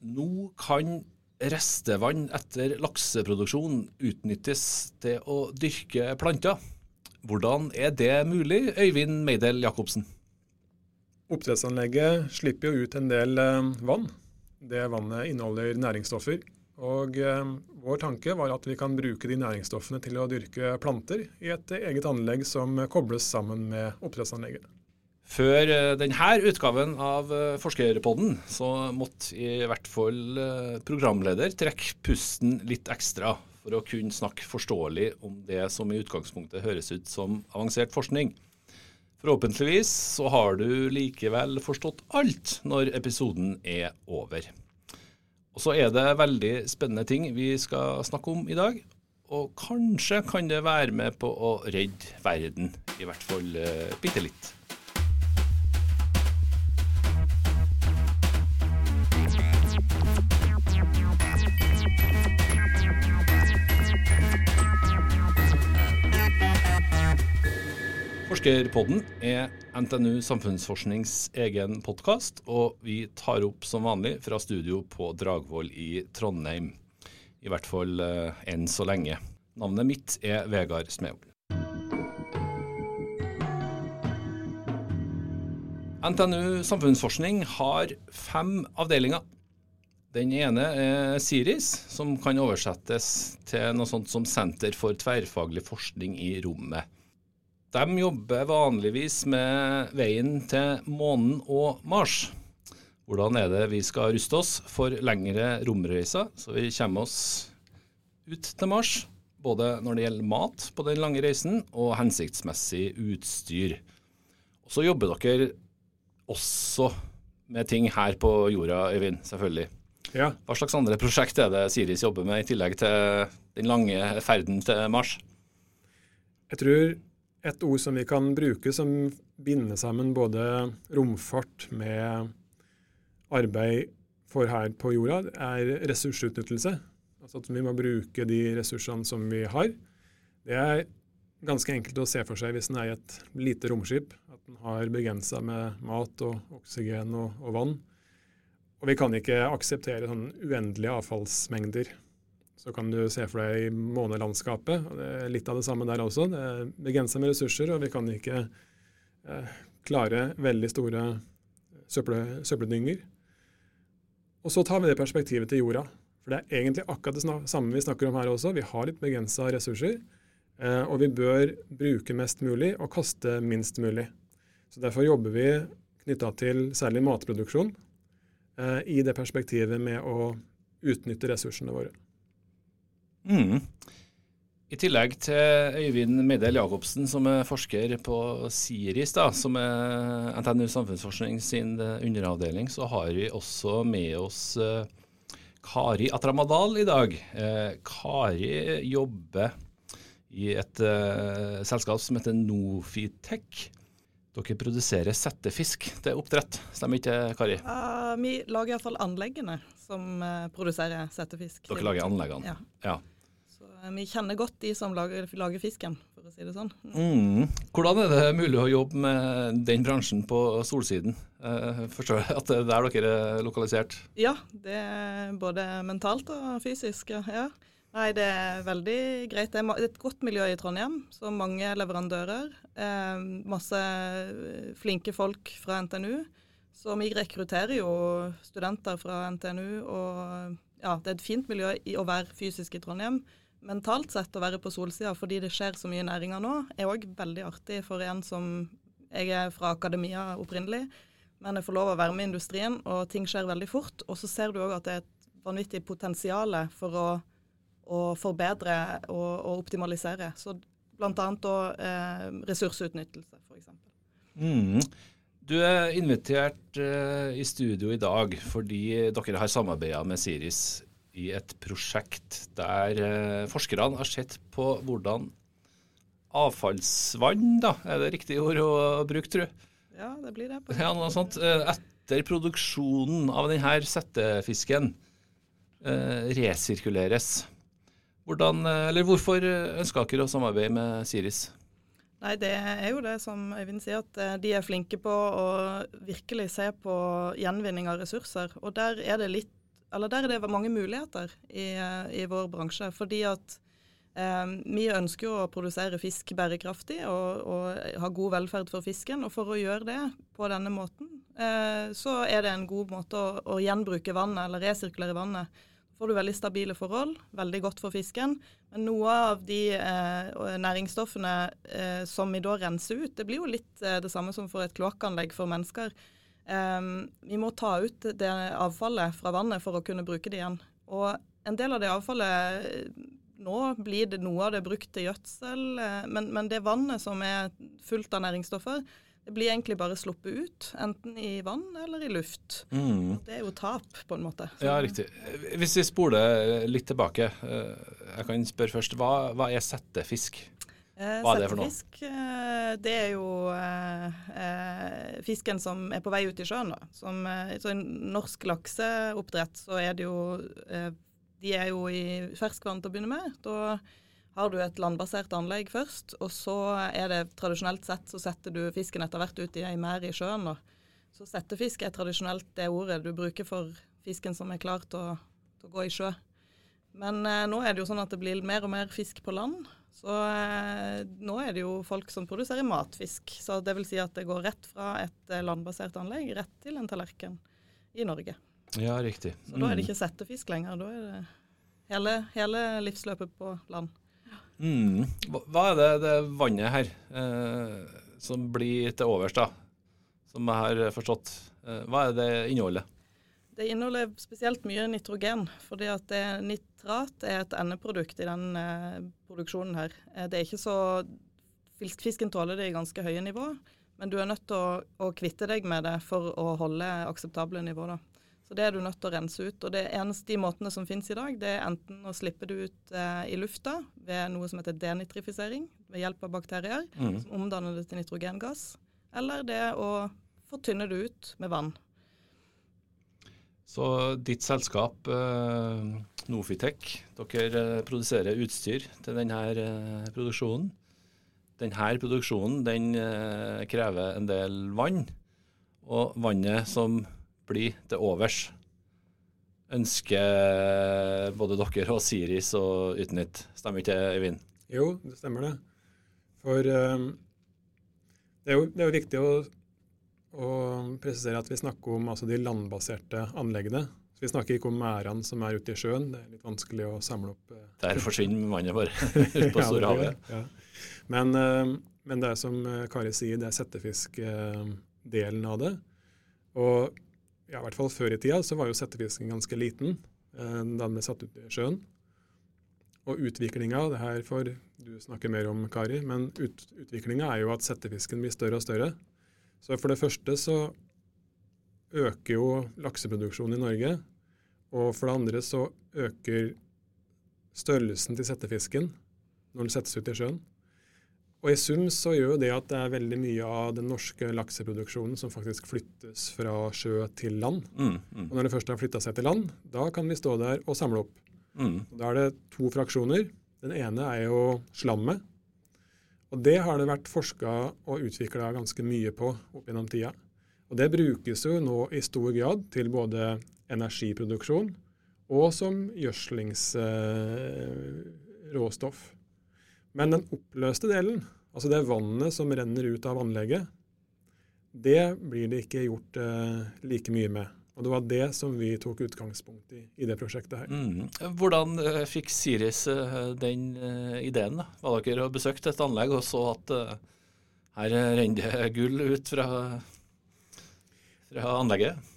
Nå kan restevann etter lakseproduksjon utnyttes til å dyrke planter. Hvordan er det mulig, Øyvind Meidel Jacobsen? Oppdrettsanlegget slipper jo ut en del eh, vann. Det vannet inneholder næringsstoffer. Og eh, Vår tanke var at vi kan bruke de næringsstoffene til å dyrke planter i et eget anlegg som kobles sammen med oppdrettsanlegget. Før eh, denne utgaven av eh, Forskerpodden så måtte i hvert fall eh, programleder trekke pusten litt ekstra for å kunne snakke forståelig om det som i utgangspunktet høres ut som avansert forskning. Forhåpentligvis så har du likevel forstått alt når episoden er over. Og så er det veldig spennende ting vi skal snakke om i dag. Og kanskje kan det være med på å redde verden, i hvert fall bitte litt. Forskerpodden er NTNU Samfunnsforsknings egen podkast, og vi tar opp som vanlig fra studio på Dragvoll i Trondheim. I hvert fall eh, enn så lenge. Navnet mitt er Vegard Smevold. NTNU Samfunnsforskning har fem avdelinger. Den ene er SIRIS, som kan oversettes til noe sånt som Senter for tverrfaglig forskning i rommet. De jobber vanligvis med veien til månen og Mars. Hvordan er det vi skal ruste oss for lengre romreiser, så vi kommer oss ut til Mars? Både når det gjelder mat på den lange reisen, og hensiktsmessig utstyr. Og så jobber dere også med ting her på jorda, Øyvind, selvfølgelig. Ja. Hva slags andre prosjekt er det Siris jobber med, i tillegg til den lange ferden til Mars? Jeg tror et ord som vi kan bruke som binder sammen både romfart med arbeid for her på jorda, er ressursutnyttelse. Altså at vi må bruke de ressursene som vi har. Det er ganske enkelt å se for seg hvis en er i et lite romskip. At en har begrensa med mat og oksygen og, og, vann. Og vi kan ikke akseptere sånn uendelige avfallsmengder. Så kan du se for deg månelandskapet. og Det er litt av det samme der også. Det er begrensa med ressurser, og vi kan ikke eh, klare veldig store søppel, søppeldynger. Og så tar vi det perspektivet til jorda. For det er egentlig akkurat det samme vi snakker om her også. Vi har litt begrensa ressurser, eh, og vi bør bruke mest mulig og kaste minst mulig. Så Derfor jobber vi knytta til særlig matproduksjon eh, i det perspektivet med å utnytte ressursene våre. Mm. I tillegg til Øyvind Meidel Jacobsen, som er forsker på SIRIS, da, som er NTNU Samfunnsforskning sin eh, underavdeling, så har vi også med oss uh, Kari Atramadal i dag. Uh, Kari jobber i et selskap som heter Nofitec. Dere produserer settefisk til oppdrett, stemmer ikke Kari? Uh, vi lager iallfall anleggene som produserer settefisk. Dere lager anleggene? Ja. ja. Eh, vi kjenner godt de som lager, lager, fisken, for å si det sånn. Mm. Hvordan er det mulig å jobbe med den bransjen på Solsiden? Jeg forstår jeg at det er der dere er lokalisert? Ja, det er både mentalt og fysisk. ja. Nei, det er veldig greit. Det er et godt miljø i Trondheim, så mange leverandører. Eh, masse flinke folk fra NTNU. Så vi rekrutterer jo studenter fra NTNU, og ja, det er et fint miljø i å være fysisk i Trondheim mentalt sett å være på solsida fordi det skjer så mye næringer nå, er òg veldig artig for en som Jeg er fra akademia opprinnelig, men jeg får lov å være med i industrien, og ting skjer veldig fort. Og så ser du òg at det er et vanvittig potensial for å, å forbedre og, og, optimalisere. Så bl.a. Eh, ressursutnyttelse, f.eks. Mm. Du er invitert eh, i studio i dag fordi dere har samarbeida med Siris i et prosjekt der eh, forskerne har sett på hvordan avfallsvann, da, er det riktig ord å bruke, tru? Ja, det blir det. Ja, noe sånt. Eh, etter produksjonen av denne settefisken eh, resirkuleres. Hvordan, eh, eller hvorfor ønsker dere å samarbeide med Siris? Nei, Det er jo det som Øyvind sier, at de er flinke på å virkelig se på gjenvinning av ressurser. Og der er det litt der er det mange muligheter i, i vår bransje. Fordi at eh, vi ønsker jo å produsere fisk bærekraftig og, og, ha god velferd for fisken. Og for å gjøre det på denne måten, eh, så er det en god måte å, å gjenbruke vannet, eller resirkulere vannet får du veldig stabile forhold, veldig godt for fisken. Men noe av de eh, næringsstoffene eh, som vi da renser ut, det blir jo litt eh, det samme som for et kloakkanlegg for mennesker. Ehm, vi må ta ut det avfallet fra vannet for å kunne bruke det igjen. Og en del av det avfallet Nå blir det noe av det brukt til gjødsel, eh, men, men det vannet som er fullt av næringsstoffer, det blir egentlig bare sluppet ut, enten i vann eller i luft. Mm. Det er jo tap, på en måte. Så. Ja, riktig. Hvis vi spoler litt tilbake, eh, jeg kan spørre først. Hva, hva er settefisk? Eh, Hva er det for noe? Settefisk, eh, det er jo eh, fisken som er på vei ut i sjøen. Da. Som, så I norsk lakseoppdrett så er det jo De er jo i ferskvann til å begynne med. Da har du et landbasert anlegg først, og så er det tradisjonelt sett så setter du fisken etter hvert ut i ei merd i sjøen. Og Så settefisk er tradisjonelt det ordet du bruker for fisken som er klar til å, til å gå i sjø. Men eh, nå er det jo sånn at det blir mer og mer fisk på land. Så eh, nå er det jo folk som produserer matfisk. Så det vil si at det går rett fra et eh, landbasert anlegg rett til en tallerken i Norge. Ja, riktig. Så mm. da er det mm. ikke settefisk lenger. Da er det hele, hele livsløpet på land. Mm. Hva er det, det vannet her eh, som blir til overs, da? Som jeg har forstått. Eh, hva er det inneholdet? Det inneholder spesielt mye nitrogen, fordi at det, nitrat er et endeprodukt i den eh, produksjonen her. Eh, det er ikke så Fisken tåler det i ganske høye nivå, men du er nødt til å, å, kvitte deg med det for å holde akseptable nivå. Da. Så det er du nødt til å rense ut. Og det eneste de måtene som finnes i dag, det er enten å slippe det ut eh, i lufta ved noe som heter denitrifisering, ved hjelp av bakterier, mm. som omdanner det til nitrogengass, eller det å fortynne det ut med vann. Så ditt selskap, eh, Nofitec, dere eh, produserer utstyr til denne eh, produksjonen. Denne produksjonen den eh, krever en del vann, og vannet som blir til overs, ønsker både dere og Siris å utnytte. Stemmer ikke det, Øyvind? Jo, det stemmer det. For um, det, er jo, det, er jo, viktig å å, presisere at vi snakker om altså, de landbaserte anleggene. Så Vi snakker ikke om merdene som er ute i sjøen. Det er litt vanskelig å samle opp uh, Der forsvinner vannet bare ut på Storhavet. ja, ja. men, um, men, det er som eh, Kari sier, det er settefiskdelen av det. Og ja, i hvert fall før i tida så var jo settefisken ganske liten da den ble satt ut i sjøen. Og utviklinga, det her får du snakke mer om, Kari, men ut, utviklinga er jo at settefisken blir større og større. Så for det første så øker jo lakseproduksjonen i Norge. Og for det andre så øker størrelsen til settefisken når den settes ut i sjøen. Og i sum så gjør det at det er veldig mye av den norske lakseproduksjonen som faktisk flyttes fra sjø til land. Mm, mm. Og når det først har flytta seg til land, da kan vi stå der og samle opp. Mm. Da er det to fraksjoner. Den ene er jo slammet, og Det har det vært forska og utvikla ganske mye på opp gjennom tida. Og Det brukes jo nå i stor grad til både energiproduksjon og som gjødslingsråstoff. Eh, Men den oppløste delen, altså det vannet som renner ut av anlegget, det blir det ikke gjort eh, like mye med. Og Det var det som vi tok utgangspunkt i i det prosjektet her. Mm. Hvordan uh, fikk Siris uh, den uh, ideen? da? Var dere og besøkte et anlegg og så at her renner det gull ut fra, fra anlegget?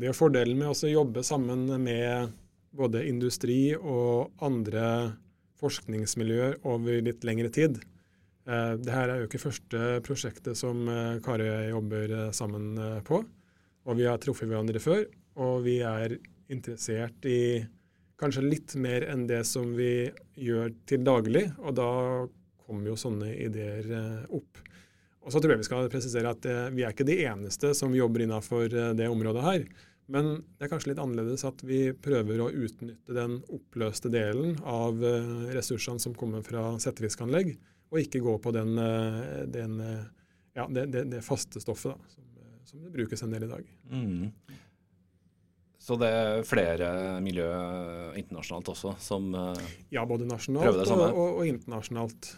Det er fordelen med å jobbe sammen med både industri og andre forskningsmiljøer over litt lengre tid. Dette er jo ikke første prosjektet som Kari jobber sammen på. Og vi har truffet hverandre før, og vi er interessert i kanskje litt mer enn det som vi gjør til daglig. Og da kommer jo sånne ideer eh, opp. Og så tror jeg vi skal presisere at eh, vi er ikke de eneste som jobber innafor eh, det området her. Men det er kanskje litt annerledes at vi prøver å utnytte den oppløste delen av ressursene som kommer fra settefiskanlegg, og ikke gå på den, den, ja, det, det, det, faste stoffet. Da, som det brukes en del i dag. Mm. Så det er flere miljø internasjonalt også som Ja, både nasjonalt og, og, og, internasjonalt.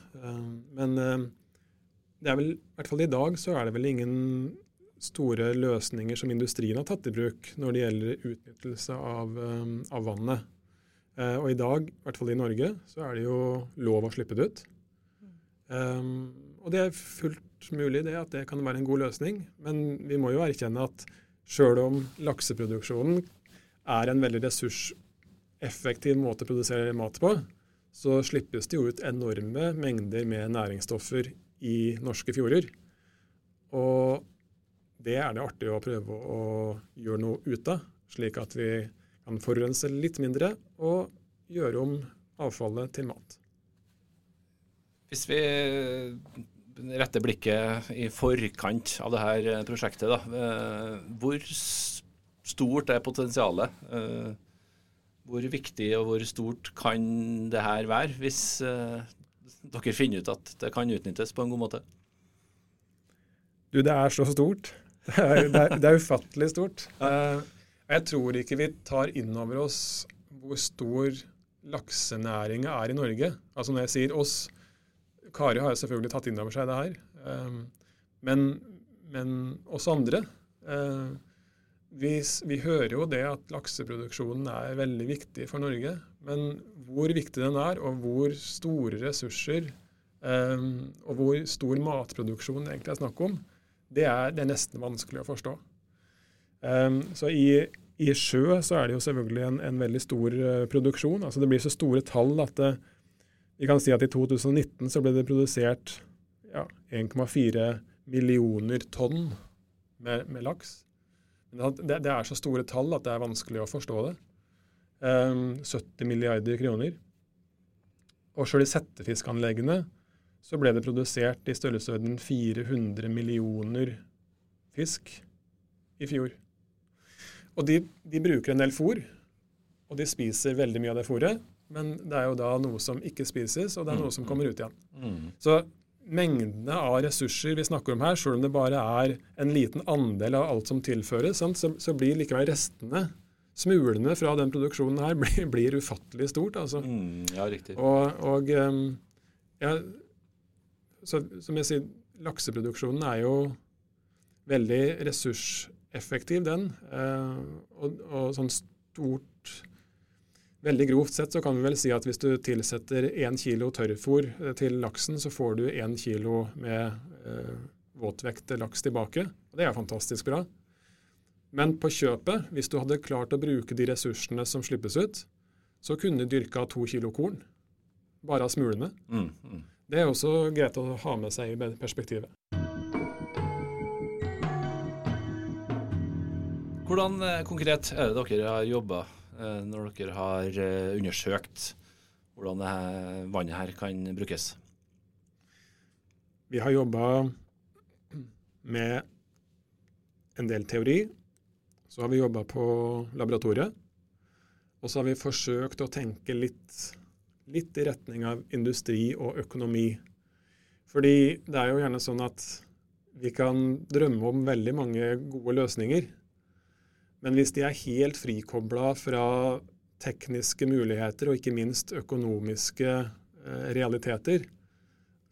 Men det er vel, i hvert fall i dag så er det vel ingen store løsninger som industrien har tatt i bruk når det gjelder utnyttelse av, av vannet. Og i dag, i hvert fall i Norge, så er det jo lov å slippe det ut. Um, og det er fullt mulig det at det kan være en god løsning, men vi må jo erkjenne at sjøl om lakseproduksjonen er en veldig ressurseffektiv måte å produsere mat på, så slippes det jo ut enorme mengder med næringsstoffer i norske fjorder. Og det er det artig å prøve å gjøre noe ut av, slik at vi kan forurense litt mindre og gjøre om avfallet til mat. Hvis vi retter blikket i forkant av dette prosjektet, da. Eh, hvor stort er potensialet? Eh, hvor viktig og hvor stort kan det her være, hvis eh, dere finner ut at det kan utnyttes på en god måte? Du, det er så stort. Det er, det er, ufattelig stort. Jeg tror ikke vi tar inn over oss hvor stor laksenæringa er i Norge. Altså Når jeg sier oss, Kari har jo selvfølgelig tatt inn over seg det her. Ehm, men, men også andre. Ehm, vi, vi, hører jo det at lakseproduksjonen er veldig viktig for Norge. Men hvor viktig den er, og hvor store ressurser og hvor stor matproduksjon det egentlig er snakk om, det er, det er nesten vanskelig å forstå. Så i, i, sjø så er det jo selvfølgelig en, en veldig stor uh, produksjon. altså Det blir så store tall at det, vi kan si at i 2019 så ble det produsert ja, 1,4 millioner tonn med, med laks. Det, det, er så store tall at det er vanskelig å forstå det. Um, ehm, 70 milliarder kroner. Og sjøl i settefiskanleggene så ble det produsert i størrelsesorden 400 millioner fisk i fjor. Og de, de bruker en del fôr, og de spiser veldig mye av det fôret. Men det er jo da noe som ikke spises, og det er noe som mm. kommer ut igjen. Mm. Så mengdene av ressurser vi snakker om her, selv om det bare er en liten andel av alt som tilføres, så, så, blir likevel restene, smulene fra den produksjonen her, blir, blir ufattelig stort. Altså. Mm, ja, riktig. Og, og ja, så, som jeg sier, lakseproduksjonen er jo veldig ressurseffektiv, den. Eh, og, og sånn stort Veldig grovt sett så kan vi vel si at hvis du tilsetter én kilo tørrfôr eh, til laksen, så får du én kilo med eh, våtvekt laks tilbake. Og det er fantastisk bra. Men på kjøpet, hvis du hadde klart å bruke de ressursene som slippes ut, så kunne du dyrka to kilo korn. Bare av smulene. Mm, mm. Det er også greit å ha med seg i perspektivet. Hvordan eh, konkret er det dere har jobba Eh, når dere har eh, undersøkt hvordan dette vannet her kan brukes? Vi har jobba med en del teori. Så har vi jobba på laboratoriet. Og så har vi forsøkt å tenke litt, litt i retning av industri og økonomi. Fordi det er jo gjerne sånn at vi kan drømme om veldig mange gode løsninger. Men hvis de er helt frikobla fra tekniske muligheter og ikke minst økonomiske eh, realiteter,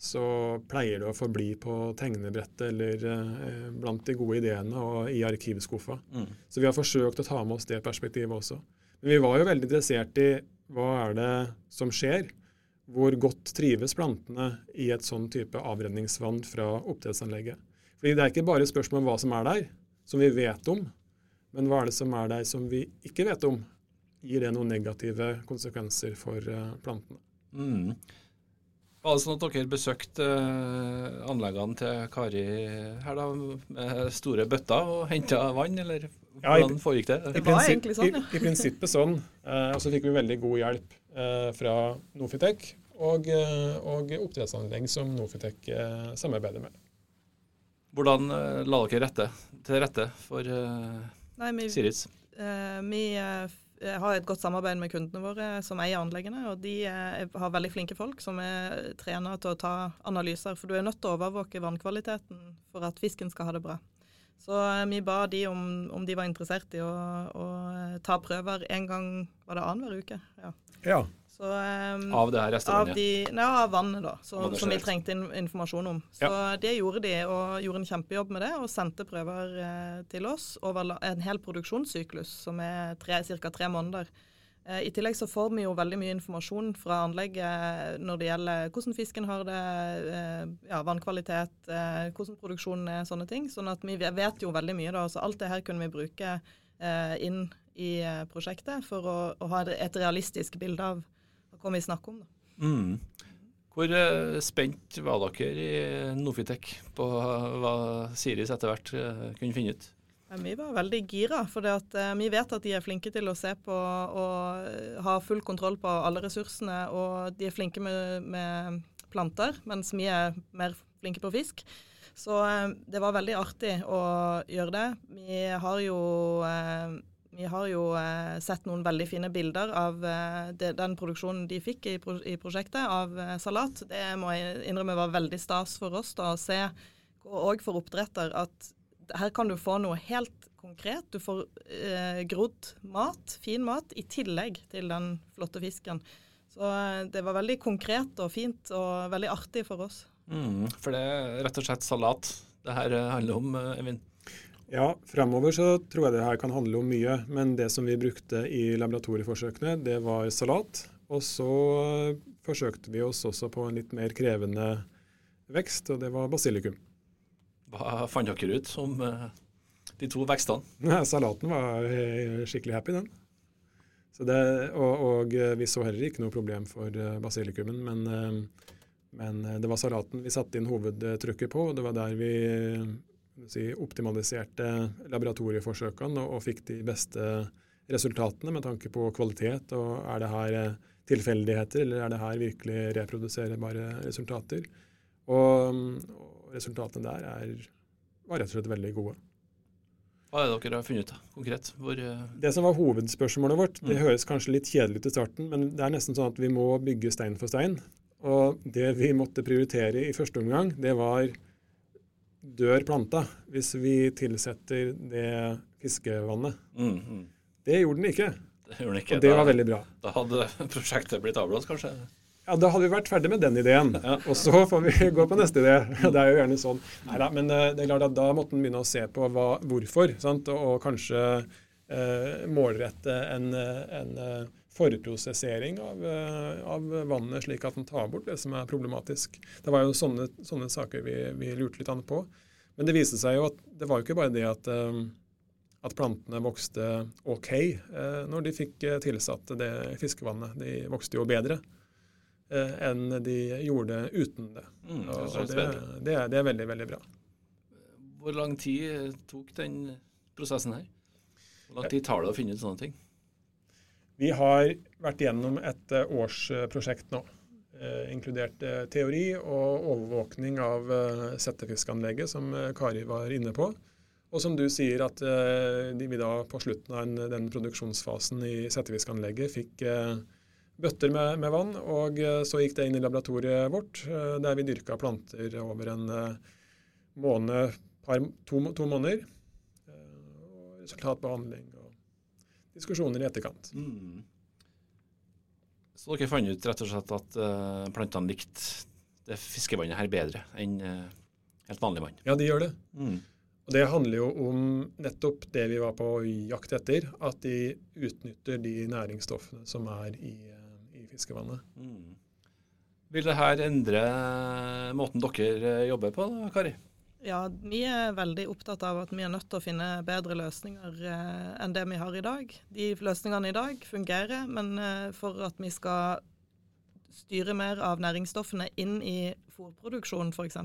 så pleier det å forbli på tegnebrettet eller eh, blant de gode ideene og i arkivskuffa. Mm. Så vi har forsøkt å ta med oss det perspektivet også. Men vi var jo veldig interessert i hva er det som skjer? Hvor godt trives plantene i et sånn type avrenningsvann fra oppdrettsanlegget? Fordi det er ikke bare spørsmål om hva som er der, som vi vet om, men hva er det som er der som vi ikke vet om? Gir det noen negative konsekvenser for uh, plantene? Mm. Var det sånn at dere besøkte uh, anleggene til Kari her da, med store bøtter og henta vann, eller hvordan foregikk det? I, egentlig sånn, ja. i, i, prinsippet sånn. Uh, og så fikk vi veldig god hjelp fra Nofitec og, og oppdrettsanlegg som Nofitec samarbeider med. Hvordan la dere rette, til rette for Nei, vi, Siris? Vi uh, har et godt samarbeid med kundene våre som eier anleggene. og De er, har veldig flinke folk som er trena til å ta analyser. For du er nødt til å overvåke vannkvaliteten for at fisken skal ha det bra. Så eh, vi ba de om, om de var interessert i å, å ta prøver en gang var det annenhver uke. Ja. ja. Så, um, av det her restaurantet? Av, de, nei, av vannet, da, så, som vi trengte in informasjon om. Så ja. det gjorde de, og gjorde en kjempejobb med det, og sendte prøver eh, til oss over en hel produksjonssyklus, som er ca. tre måneder. Eh, I tillegg så får vi jo veldig mye informasjon fra anlegget når det gjelder hvordan fisken har det, eh, ja, vannkvalitet, eh, hvordan produksjonen er, sånne ting. Sånn at vi vet jo veldig mye, da. Så alt det her kunne vi bruke eh, inn i eh, prosjektet for å, å ha et realistisk bilde av hva vi snakker om. Da. Mm. Hvor uh, spent var dere i Nofitec på hva Siris etter hvert kunne finne ut? Ja, vi var veldig gira, for vi vet at de er flinke til å se på og ha full kontroll på alle ressursene. Og de er flinke med, med planter, mens vi er mer flinke på fisk. Så det var veldig artig å gjøre det. Vi har jo vi har jo eh, sett noen veldig fine bilder av eh, det, den produksjonen de fikk i, pro i prosjektet, av eh, salat. Det må jeg innrømme var veldig stas for oss da, å se, og for oppdretter, at her kan du få noe helt konkret. Du får eh, grodd mat, fin mat, i tillegg til den flotte fisken. Så eh, det var veldig konkret og fint og veldig artig for oss. Mm, for det er rett og slett salat det her handler om, Eivind? Ja, Fremover så tror jeg det her kan handle om mye. Men det som vi brukte i laboratorieforsøkene, det var salat. Og så forsøkte vi oss også på en litt mer krevende vekst, og det var basilikum. Hva fant dere ut om uh, de to vekstene? Ja, salaten var uh, skikkelig happy, den. Det, og, og, eh, vi så heller ikke noe problem for basilikumen, men, men det var salaten vi satte inn hovedtrykket på. og Det var der vi si, optimaliserte laboratorieforsøkene og, og, fikk de beste resultatene med tanke på kvalitet. og Er det her eh, tilfeldigheter, eller er det her virkelig reproduserbare resultater? Og, og resultatene der er, var rett og slett veldig gode. Hva er det dere har funnet ut konkret? Hvor, uh... Det som var hovedspørsmålet vårt, det mm. høres kanskje litt kjedelig ut i starten, men det er nesten sånn at vi må bygge stein for stein. Og det vi måtte prioritere i første omgang, det var dør planta hvis vi tilsetter det fiskevannet. Mm, mm. Det gjorde den ikke. Det gjorde den ikke. Og det da, var veldig bra. Da hadde prosjektet blitt avblåst, kanskje? Ja, da hadde vi vært ferdig med den ideen. Ja. Og så får vi gå på neste idé. Det er jo gjerne sånn. Neida, men eh, det er klart at da måtte en begynne å se på hva, hvorfor, sant? Og, kanskje eh, målrette en, en eh, forprosessering av, eh, av, vannet, slik at den tar bort det som er problematisk. Det var jo sånne, sånne saker vi, vi, lurte litt an på. Men det viste seg jo at det var jo ikke bare det at, eh, at plantene vokste OK eh, når de fikk tilsatt det fiskevannet. De vokste jo bedre enn de gjorde uten det. Mm, det, det, det, er, det, er, veldig, veldig bra. Hvor lang tid tok den prosessen her? Hvor lang tid tar det å finne ut sånne ting? Vi har vært gjennom et eh, årsprosjekt nå, eh, inkludert eh, teori og overvåkning av settefiskanlegget, som Kari var inne på. Og som du sier, at vi da på slutten av den produksjonsfasen i settefiskanlegget fikk bøtter med, med, vann, og så gikk det inn i laboratoriet vårt, der vi dyrka planter over en måned, par, to, to måneder. Resultatbehandling diskusjoner i etterkant. Mm. Så dere fant ut rett og slett at uh, plantene likte det fiskevannet her bedre enn uh, helt vanlig vann? Ja, de gjør det. Mm. Og Det handler jo om nettopp det vi var på jakt etter, at de utnytter de næringsstoffene som er i, uh, i fiskevannet. Mm. Vil det her endre måten dere jobber på, Kari? Ja, vi er veldig opptatt av at vi er nødt til å finne bedre løsninger eh, enn det vi har i dag. De løsningene i dag fungerer, men eh, for at vi skal styre mer av næringsstoffene inn i fôrproduksjonen f.eks.,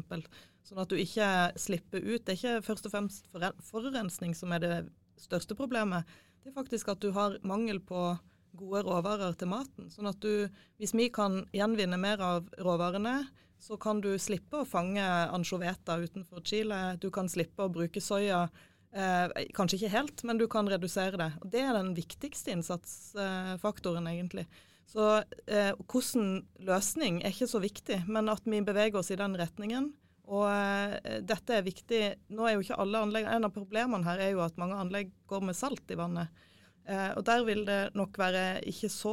sånn at du ikke slipper ut Det er ikke først og fremst forurensning som er det største problemet. Det er faktisk at du har mangel på gode råvarer til maten. Sånn at du, hvis vi kan gjenvinne mer av råvarene, så kan du slippe å fange ansjoveter utenfor Chile. Du kan slippe å bruke soya. Eh, kanskje ikke helt, men du kan redusere det. Og Det er den viktigste innsatsfaktoren, egentlig. Så eh, hvordan løsning er ikke så viktig, men at vi beveger oss i den retningen. Og eh, dette er viktig. Nå er jo ikke alle anlegg En av problemene her er jo at mange anlegg går med salt i vannet. Uh, og der vil det nok være ikke så,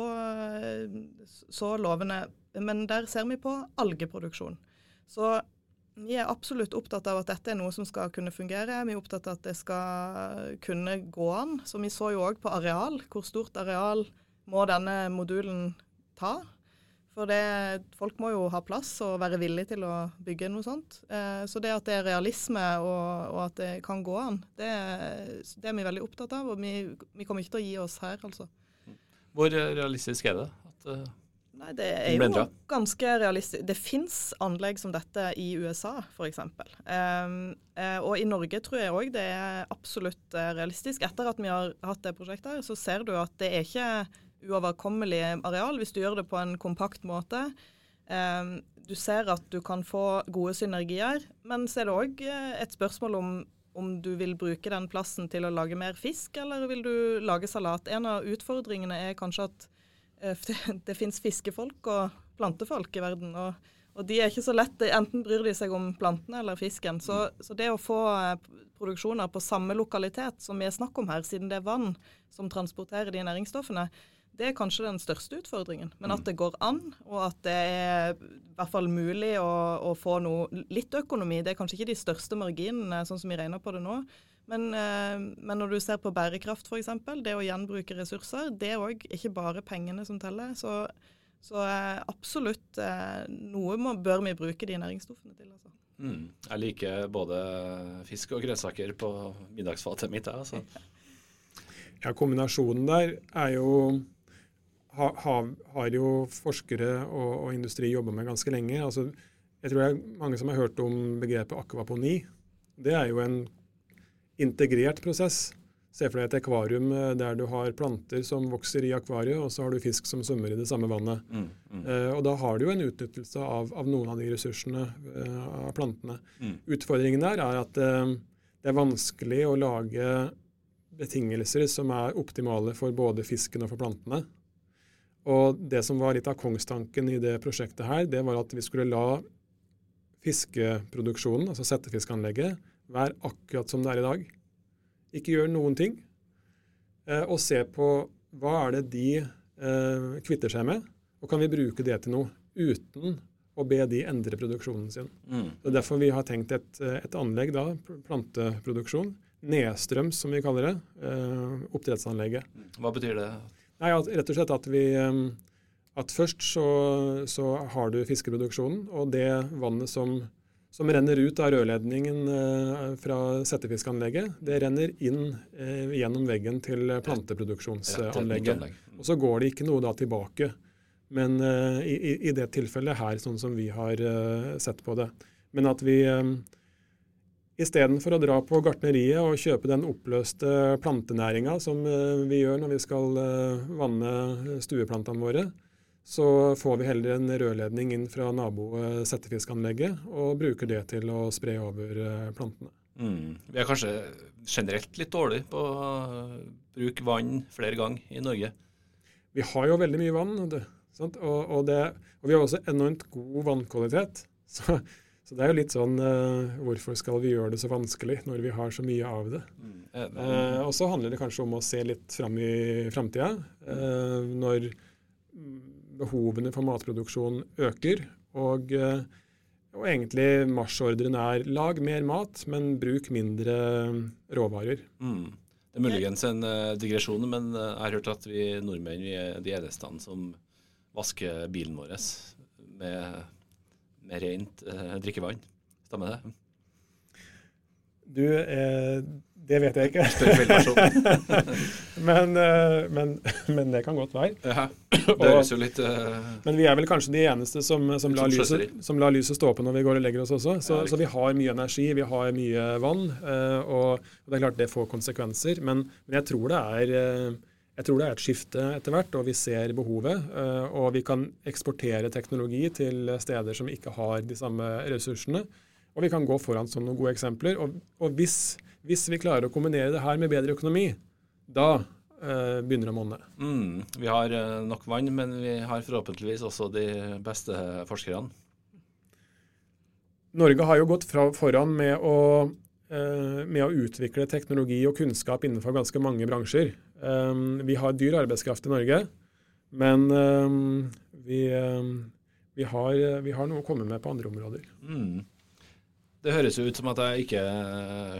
så lovende. Men der ser vi på algeproduksjon. Så vi er absolutt opptatt av at dette er noe som skal kunne fungere. Vi er opptatt av at det skal kunne gå an. Så vi så jo òg på areal. Hvor stort areal må denne modulen ta? For det, folk må jo ha plass og være villig til å bygge noe sånt. Eh, så det at det er realisme og, og at det kan gå an, det, det, er vi veldig opptatt av. Og vi, vi, kommer ikke til å gi oss her, altså. Hvor realistisk er det? At, uh, Nei, Det er jo ganske realistisk. Det fins anlegg som dette i USA, f.eks. Um, uh, og i Norge tror jeg òg det er absolutt uh, realistisk. Etter at vi har hatt det prosjektet, her, så ser du at det er ikke uoverkommelig areal hvis du gjør det på en kompakt måte. Um, du ser at du kan få gode synergier, men så er det òg eh, et spørsmål om, om du vil bruke den plassen til å lage mer fisk, eller vil du lage salat. En av utfordringene er kanskje at det, det finnes fiskefolk og plantefolk i verden. og og de er ikke så lett. enten bryr de seg om plantene eller fisken. Så, så, det å få eh, produksjoner på samme lokalitet som vi er snakk om her, siden det er vann som transporterer de næringsstoffene, det er kanskje den største utfordringen. Men at mm. det går an, og at det er i hvert fall mulig å, å få noe litt økonomi. Det er kanskje ikke de største marginene, sånn som vi regner på det nå. Men, eh, men når du ser på bærekraft f.eks., det å gjenbruke ressurser, det er òg ikke bare pengene som teller. Så, så eh, absolutt eh, noe må, bør vi bruke de næringsstoffene til. altså. Mm. Jeg liker både fisk og grønnsaker på middagsfatet mitt. Altså. Ja, kombinasjonen der er jo ha, har jo forskere og, og industri jobba med ganske lenge. Altså, jeg tror det er mange som har hørt om begrepet akvaponi. Det er jo en integrert prosess. Se for deg et akvarium eh, der du har planter som vokser i akvariet, og så har du fisk som svømmer i det samme vannet. Mm, mm. Uh, og Da har du jo en utnyttelse av, av noen av de ressursene uh, av plantene. Mm. Utfordringen der er at det er vanskelig å lage betingelser som er optimale for både fisken og for plantene. Og det som var litt av kongstanken i det prosjektet her, det var at vi skulle la fiskeproduksjonen, altså settefiskanlegget, være akkurat som det er i dag. Ikke gjør noen ting. Eh, og se på hva er det de eh, kvitter seg med, og kan vi bruke det til noe uten å be de endre produksjonen sin. Mm. Det er derfor vi har tenkt et, et anlegg, da, planteproduksjon, nedstrøms som vi kaller det, eh, oppdrettsanlegget. Hva betyr det? Nei, Rett og slett at vi at først så, så har du fiskeproduksjonen, og det vannet som, som renner ut av rørledningen eh, fra settefiskanlegget, det renner inn eh, gjennom veggen til planteproduksjonsanlegget. Og så går det ikke noe da tilbake. Men eh, i, i, det tilfellet her, sånn som vi har sett på det. Men at vi Istedenfor å dra på gartneriet og kjøpe den oppløste plantenæringa som vi gjør når vi skal vanne stueplantene våre, så får vi heller en rørledning inn fra nabosettefiskanlegget og bruker det til å spre over eh, plantene. Mm. Vi er kanskje generelt litt dårlige på å bruke vann flere ganger i Norge? Vi har jo veldig mye vann, og, og, det, og vi har også enormt god vannkvalitet. Så så det er jo litt sånn uh, Hvorfor skal vi gjøre det så vanskelig når vi har så mye av det? Mm. Uh, og så handler det kanskje om å se litt fram i framtida. Uh, når behovene for matproduksjon øker, og, og egentlig marsjordren er lag mer mat, men bruk mindre råvarer. Mm. Det er muligens en digresjon, men jeg har hørt at vi nordmenn vi er de eneste som vasker bilen vår med med rent eh, drikkevann. Stemmer det? Du, eh, det vet jeg ikke. men, eh, men, men, det kan godt være. Ja, det høres jo litt uh... Men vi er vel kanskje de eneste som, som, lar lyset, som, lar lyset, stå på når vi går og legger oss også. Så, så vi har mye energi, vi har mye vann, uh, og, det er klart det får konsekvenser. Men, men jeg tror det er jeg tror det er et skifte etter hvert, og vi ser behovet. Eh, og vi kan eksportere teknologi til steder som ikke har de samme ressursene. Og vi kan gå foran som noen gode eksempler. Og, og hvis, hvis, vi klarer å kombinere det her med bedre økonomi, da eh, begynner det å monne. Mm, vi har eh, nok vann, men vi har forhåpentligvis også de beste forskerne. Norge har jo gått fra, foran med å, eh, med å, utvikle teknologi og kunnskap innenfor ganske mange bransjer. Um, vi har dyr arbeidskraft i Norge, men um, vi, um, vi, har, vi, har, noe å komme med på andre områder. Mm. Det høres jo ut som at jeg ikke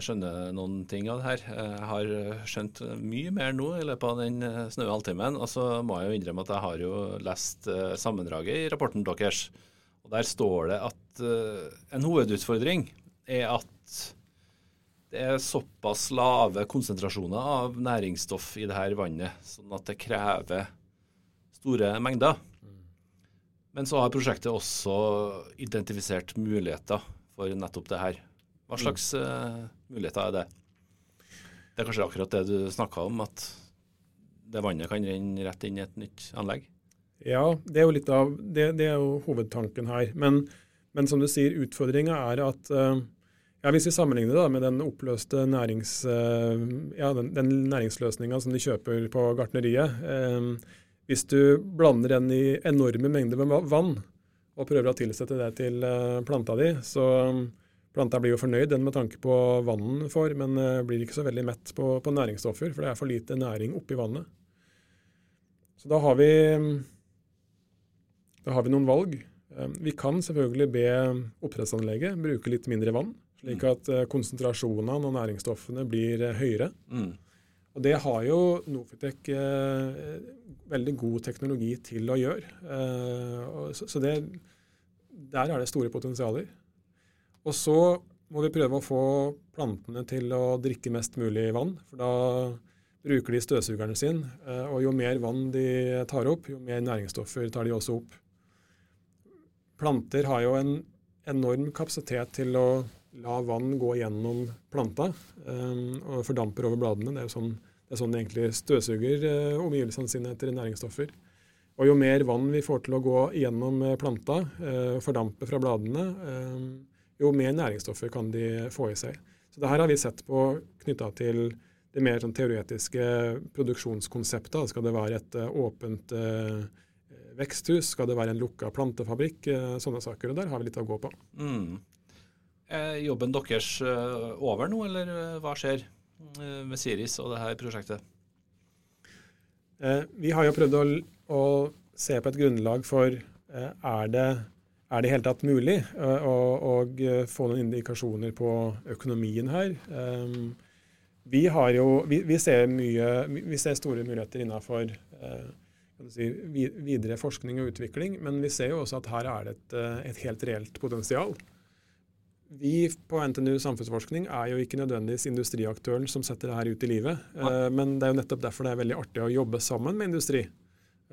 skjønner noen ting av det her. Jeg har skjønt mye mer nå i løpet av den snaue halvtimen. Og så må jeg jo innrømme at jeg har jo lest sammendraget i rapporten deres. Og Der står det at en hovedutfordring er at det er såpass lave konsentrasjoner av næringsstoff i det her vannet, sånn at det krever store mengder. Men så har prosjektet også identifisert muligheter for nettopp det her. Hva slags uh, muligheter er det? Det er kanskje akkurat det du snakka om, at det vannet kan renne rett inn i et nytt anlegg? Ja, det er jo litt av, det, det er jo hovedtanken her. Men, men som du sier, utfordringa er at uh, ja, Hvis vi sammenligner det med den oppløste nærings, uh, ja, den, den næringsløsninga som de kjøper på gartneriet uh, Hvis du blander den i enorme mengder med vann og prøver å tilsette det til planta di, så planta blir jo fornøyd den med tanke på vannet den får, men blir ikke så veldig mett på, på næringsstoffer, for det er for lite næring oppi vannet. Så da har vi da har vi noen valg. Eh, vi kan selvfølgelig be oppdrettsanlegget bruke litt mindre vann, slik mm. at eh, konsentrasjonene og næringsstoffene blir eh, høyere. Mm. Og Det har jo Nofitec eh, veldig god teknologi til å gjøre. Eh, så, så det, der er det store potensialer. Og så må vi prøve å få plantene til å drikke mest mulig vann. For da bruker de støvsugerne sine. Eh, og jo mer vann de tar opp, jo mer næringsstoffer tar de også opp planter har jo en enorm kapasitet til å la vann gå gjennom planta um, og fordamper over bladene. Det er jo sånn, det sånn egentlig støvsuger uh, omgivelsene sine etter næringsstoffer. Og jo mer vann vi får til å gå gjennom eh, planta, uh, fordampe fra bladene, um, jo mer næringsstoffer kan de få i seg. Så det her har vi sett på knytta til det mer sånn teoretiske produksjonskonseptet. Skal det være et åpent uh, veksthus? Skal det være en lukka plantefabrikk? Sånne saker. og Der har vi litt å gå på. Mm. Er jobben deres eh, over nå, eller eh, hva skjer med Siris og det her prosjektet? Vi har jo prøvd å, å se på et grunnlag for er det er det i hele tatt mulig å, få noen indikasjoner på økonomien her. Vi, jo, vi, vi, ser, mye, vi ser, store muligheter innenfor si, videre forskning og utvikling. Men vi ser jo også at her er det et, eh, et helt reelt potensial. Vi på NTNU samfunnsforskning er jo ikke nødvendigvis industriaktøren som setter det her ut i livet. Ja. Eh, men det er jo nettopp derfor det er veldig artig å jobbe sammen med industri.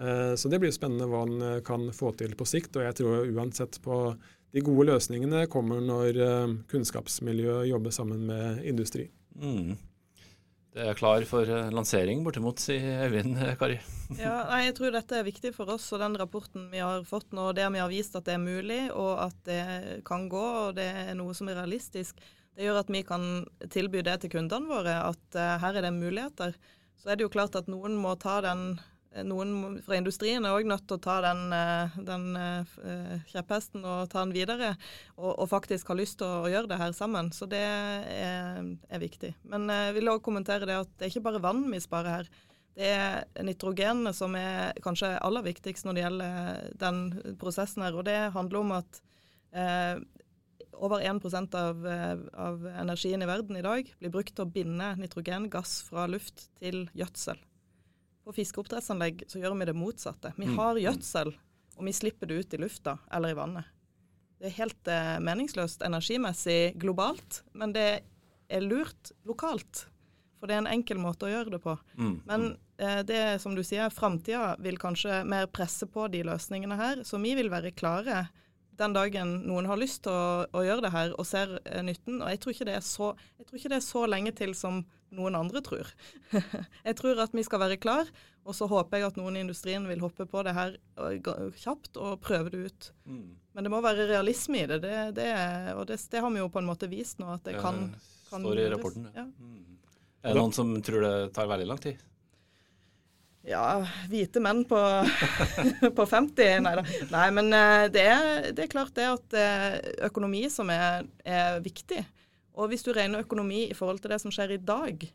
Eh, så det blir spennende hva en kan få til på sikt. Og jeg tror uansett på de gode løsningene kommer når kunnskapsmiljøet jobber sammen med industri. Mm. Det er klar for eh, lansering, bortimot, sier Øyvind eh, Kari. ja, nei, Jeg tror dette er viktig for oss og den rapporten vi har fått nå, der vi har vist at det er mulig og at det kan gå og det er noe som er realistisk, det gjør at vi kan tilby det til kundene våre, at uh, her er det muligheter. Så er det jo klart at noen må ta den noen fra industrien er òg nødt til å ta den, eh, den uh, kjepphesten og ta den videre, og, og, faktisk ha lyst til å, gjøre det her sammen. Så det er, er viktig. Men eh, jeg vil òg kommentere det at det er ikke bare vann vi sparer her. Det er nitrogenene som er kanskje aller viktigst når det gjelder den prosessen her. Og det handler om at eh, over 1 av, av energien i verden i dag blir brukt til å binde nitrogengass fra luft til gjødsel. På fiskeoppdrettsanlegg så gjør vi det motsatte. Vi mm. har gjødsel, og vi slipper det ut i lufta eller i vannet. Det er helt eh, meningsløst energimessig globalt, men det er lurt lokalt. For det er en enkel måte å gjøre det på. Mm. Men mm. eh, det som du sier, framtida vil kanskje mer presse på de løsningene her. Så vi vil være klare den dagen noen har lyst til å, å gjøre det her og ser eh, nytten. Og jeg tror, så, jeg tror, ikke det er så, lenge til som noen andre tror. jeg tror at vi skal være klar, og så håper jeg at noen i industrien vil hoppe på det her kjapt og prøve det ut. Mm. Men det må være realisme i det, det, det og det, det, har vi jo på en måte vist nå at det kan, kan Står i rapporten. Ja. Mm. Er det noen som tror det tar veldig lang tid? Ja, hvite menn på, på 50? Nei da. Nei, men eh, det er, det er, klart det at er økonomi som er, er, viktig. Og hvis du regner økonomi i forhold til det som skjer i dag,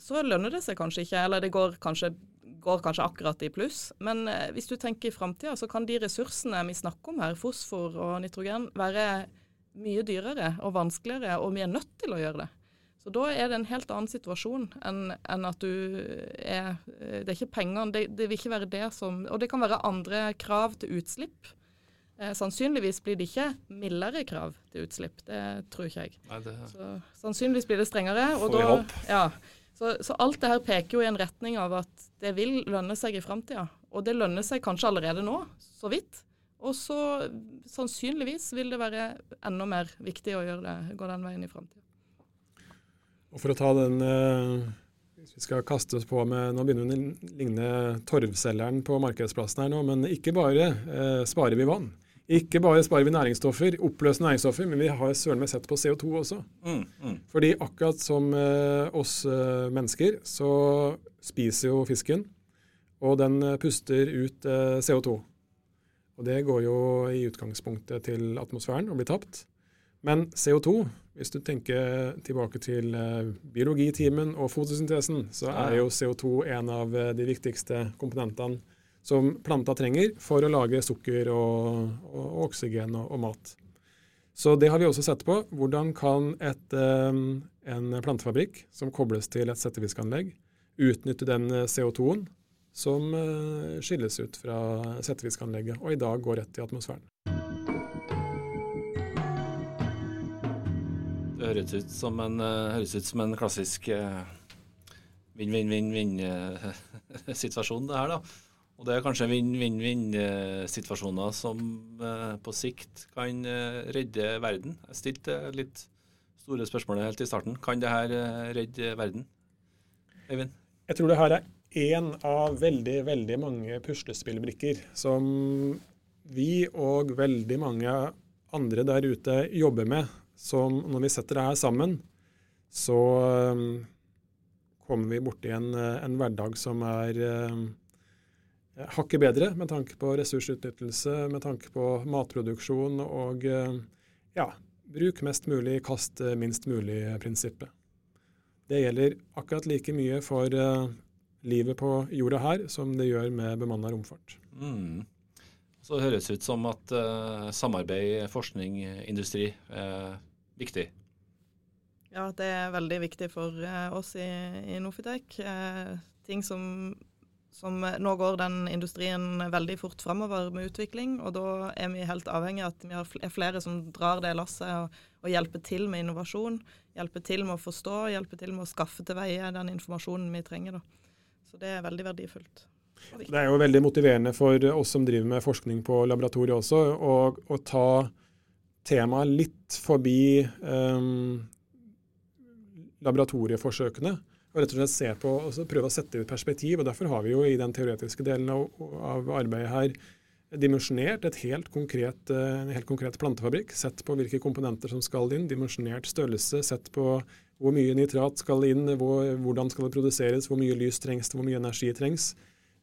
så lønner det seg kanskje ikke. Eller det går kanskje, går kanskje akkurat i pluss. Men eh, hvis du tenker i framtida, så kan de ressursene vi snakker om her, fosfor og nitrogen, være mye dyrere og vanskeligere, og vi er nødt til å gjøre det. Så da er det en helt annen situasjon enn, enn at du er Det er ikke pengene, det, det, vil ikke være det som Og det kan være andre krav til utslipp. Eh, sannsynligvis blir det ikke mildere krav til utslipp, det tror ikke jeg. Nei, det... Så, sannsynligvis blir det strengere. Og Får vi håpe. Ja, så, så, alt det her peker jo i en retning av at det vil lønne seg i framtida. Og det lønner seg kanskje allerede nå, så vidt. Og så sannsynligvis vil det være enda mer viktig å gjøre det, gå den veien i framtida. Og for å ta den eh, Hvis vi skal kaste oss på med Nå begynner vi å ligne torvselgeren på markedsplassen her nå, men ikke bare eh, sparer vi vann. Ikke bare sparer vi næringsstoffer, oppløsende næringsstoffer, men vi har søren meg sett på CO2 også. Mm, mm. Fordi akkurat som eh, oss eh, mennesker, så spiser jo fisken, og den eh, puster ut eh, CO2. Og det går jo i utgangspunktet til atmosfæren og blir tapt. Men CO2 hvis du tenker tilbake til eh, biologitimen og fotosyntesen, så er jo CO2 en av uh, de viktigste komponentene som planta trenger for å lage sukker og, og, og oksygen og, og, mat. Så det har vi også sett på. Hvordan kan et, um, en plantefabrikk som kobles til et settefiskanlegg, utnytte den CO2-en som uh, skilles ut fra settefiskanlegget, og i dag går rett i atmosfæren. høres ut som en, eh, ut som en klassisk vinn-vinn-vinn-vinn-situasjon, det her, da. Og det er kanskje vinn-vinn-vinn-situasjoner som eh, på sikt kan eh, redde verden. Jeg stilte litt store spørsmål helt i starten. Kan det her redde verden? Eivind? Jeg tror det her er én av veldig, veldig mange puslespillbrikker som vi og veldig mange andre der ute jobber med som når vi setter det her sammen, så kommer vi borti en, en hverdag som er hakket bedre med tanke på ressursutnyttelse, med tanke på matproduksjon og uh, ja, bruk mest mulig, kast minst mulig-prinsippet. Det gjelder akkurat like mye for livet på jorda her som det gjør med bemanna romfart. Mm. Så det høres ut som at uh, samarbeid, forskning, industri uh, viktig? Ja, det er veldig viktig for uh, oss i, i Nofitek. Uh, ting som, som, Nå går den industrien veldig fort framover med utvikling, og da er vi helt avhengig av at vi er flere som drar det lasset og, og hjelper til med innovasjon. Hjelper til med å forstå, hjelper til med å skaffe til veie den informasjonen vi trenger. Da. Så det er veldig verdifullt. Det er jo veldig motiverende for oss som driver med forskning på laboratoriet også, å, å ta temaet litt forbi um, laboratorieforsøkene. Og rett og slett se på, og prøve å sette et perspektiv. og Derfor har vi jo i den teoretiske delen av, av arbeidet her dimensjonert et helt konkret, eh, en helt konkret plantefabrikk. Sett på hvilke komponenter som skal inn, dimensjonert størrelse. Sett på hvor mye nitrat skal inn, hvor, hvordan skal det produseres, hvor mye lys trengs hvor mye energi trengs.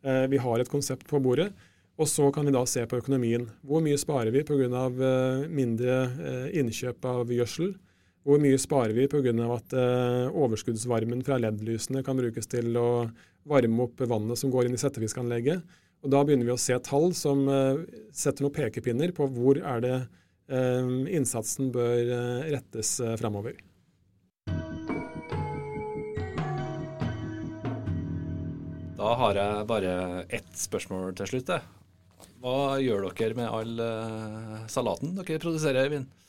Eh, vi har et konsept på bordet. Og så kan vi da se på økonomien. Hvor mye sparer vi pga. Eh, mindre innkjøp av gjødsel? Hvor mye sparer vi pga. at eh, overskuddsvarmen fra LED-lysene kan brukes til å varme opp vannet som går inn i settefiskanlegget? Og Da begynner vi å se tall som setter noen pekepinner på hvor er det innsatsen bør rettes framover. Da har jeg bare ett spørsmål til slutt. Hva gjør dere med all salaten dere produserer, Eivind?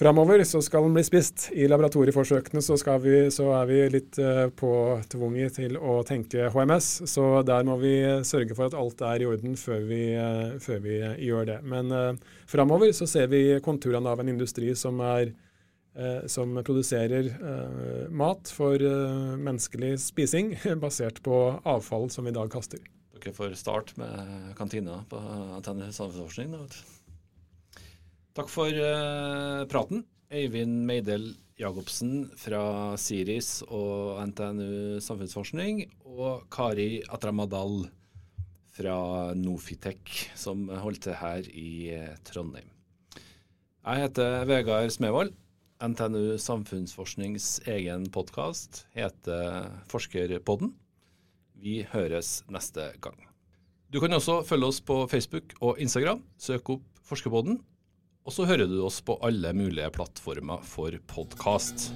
Framover så skal den bli spist. I laboratorieforsøkene så, vi, så er vi litt uh, påtvunget til å tenke HMS. Så der må vi sørge for at alt er i orden før vi, uh, før vi gjør det. Men uh, framover så ser vi konturene av en industri som, er, uh, som produserer mat for menneskelig spising, basert på avfall som vi i dag kaster. Dere får start med kantina på NTNU Samfunnsforskning. Takk for uh, praten, Øyvind Meidel Jacobsen fra Siris og NTNU samfunnsforskning, og Kari Atramadal fra Nofitek, som holdt til her i Trondheim. Jeg heter Vegard Smevold. NTNU Samfunnsforsknings egen podkast heter Forskerpodden. Vi høres neste gang. Du kan også følge oss på Facebook og Instagram. Søk opp Forskerpodden. Og så hører du oss på alle mulige plattformer for podkast.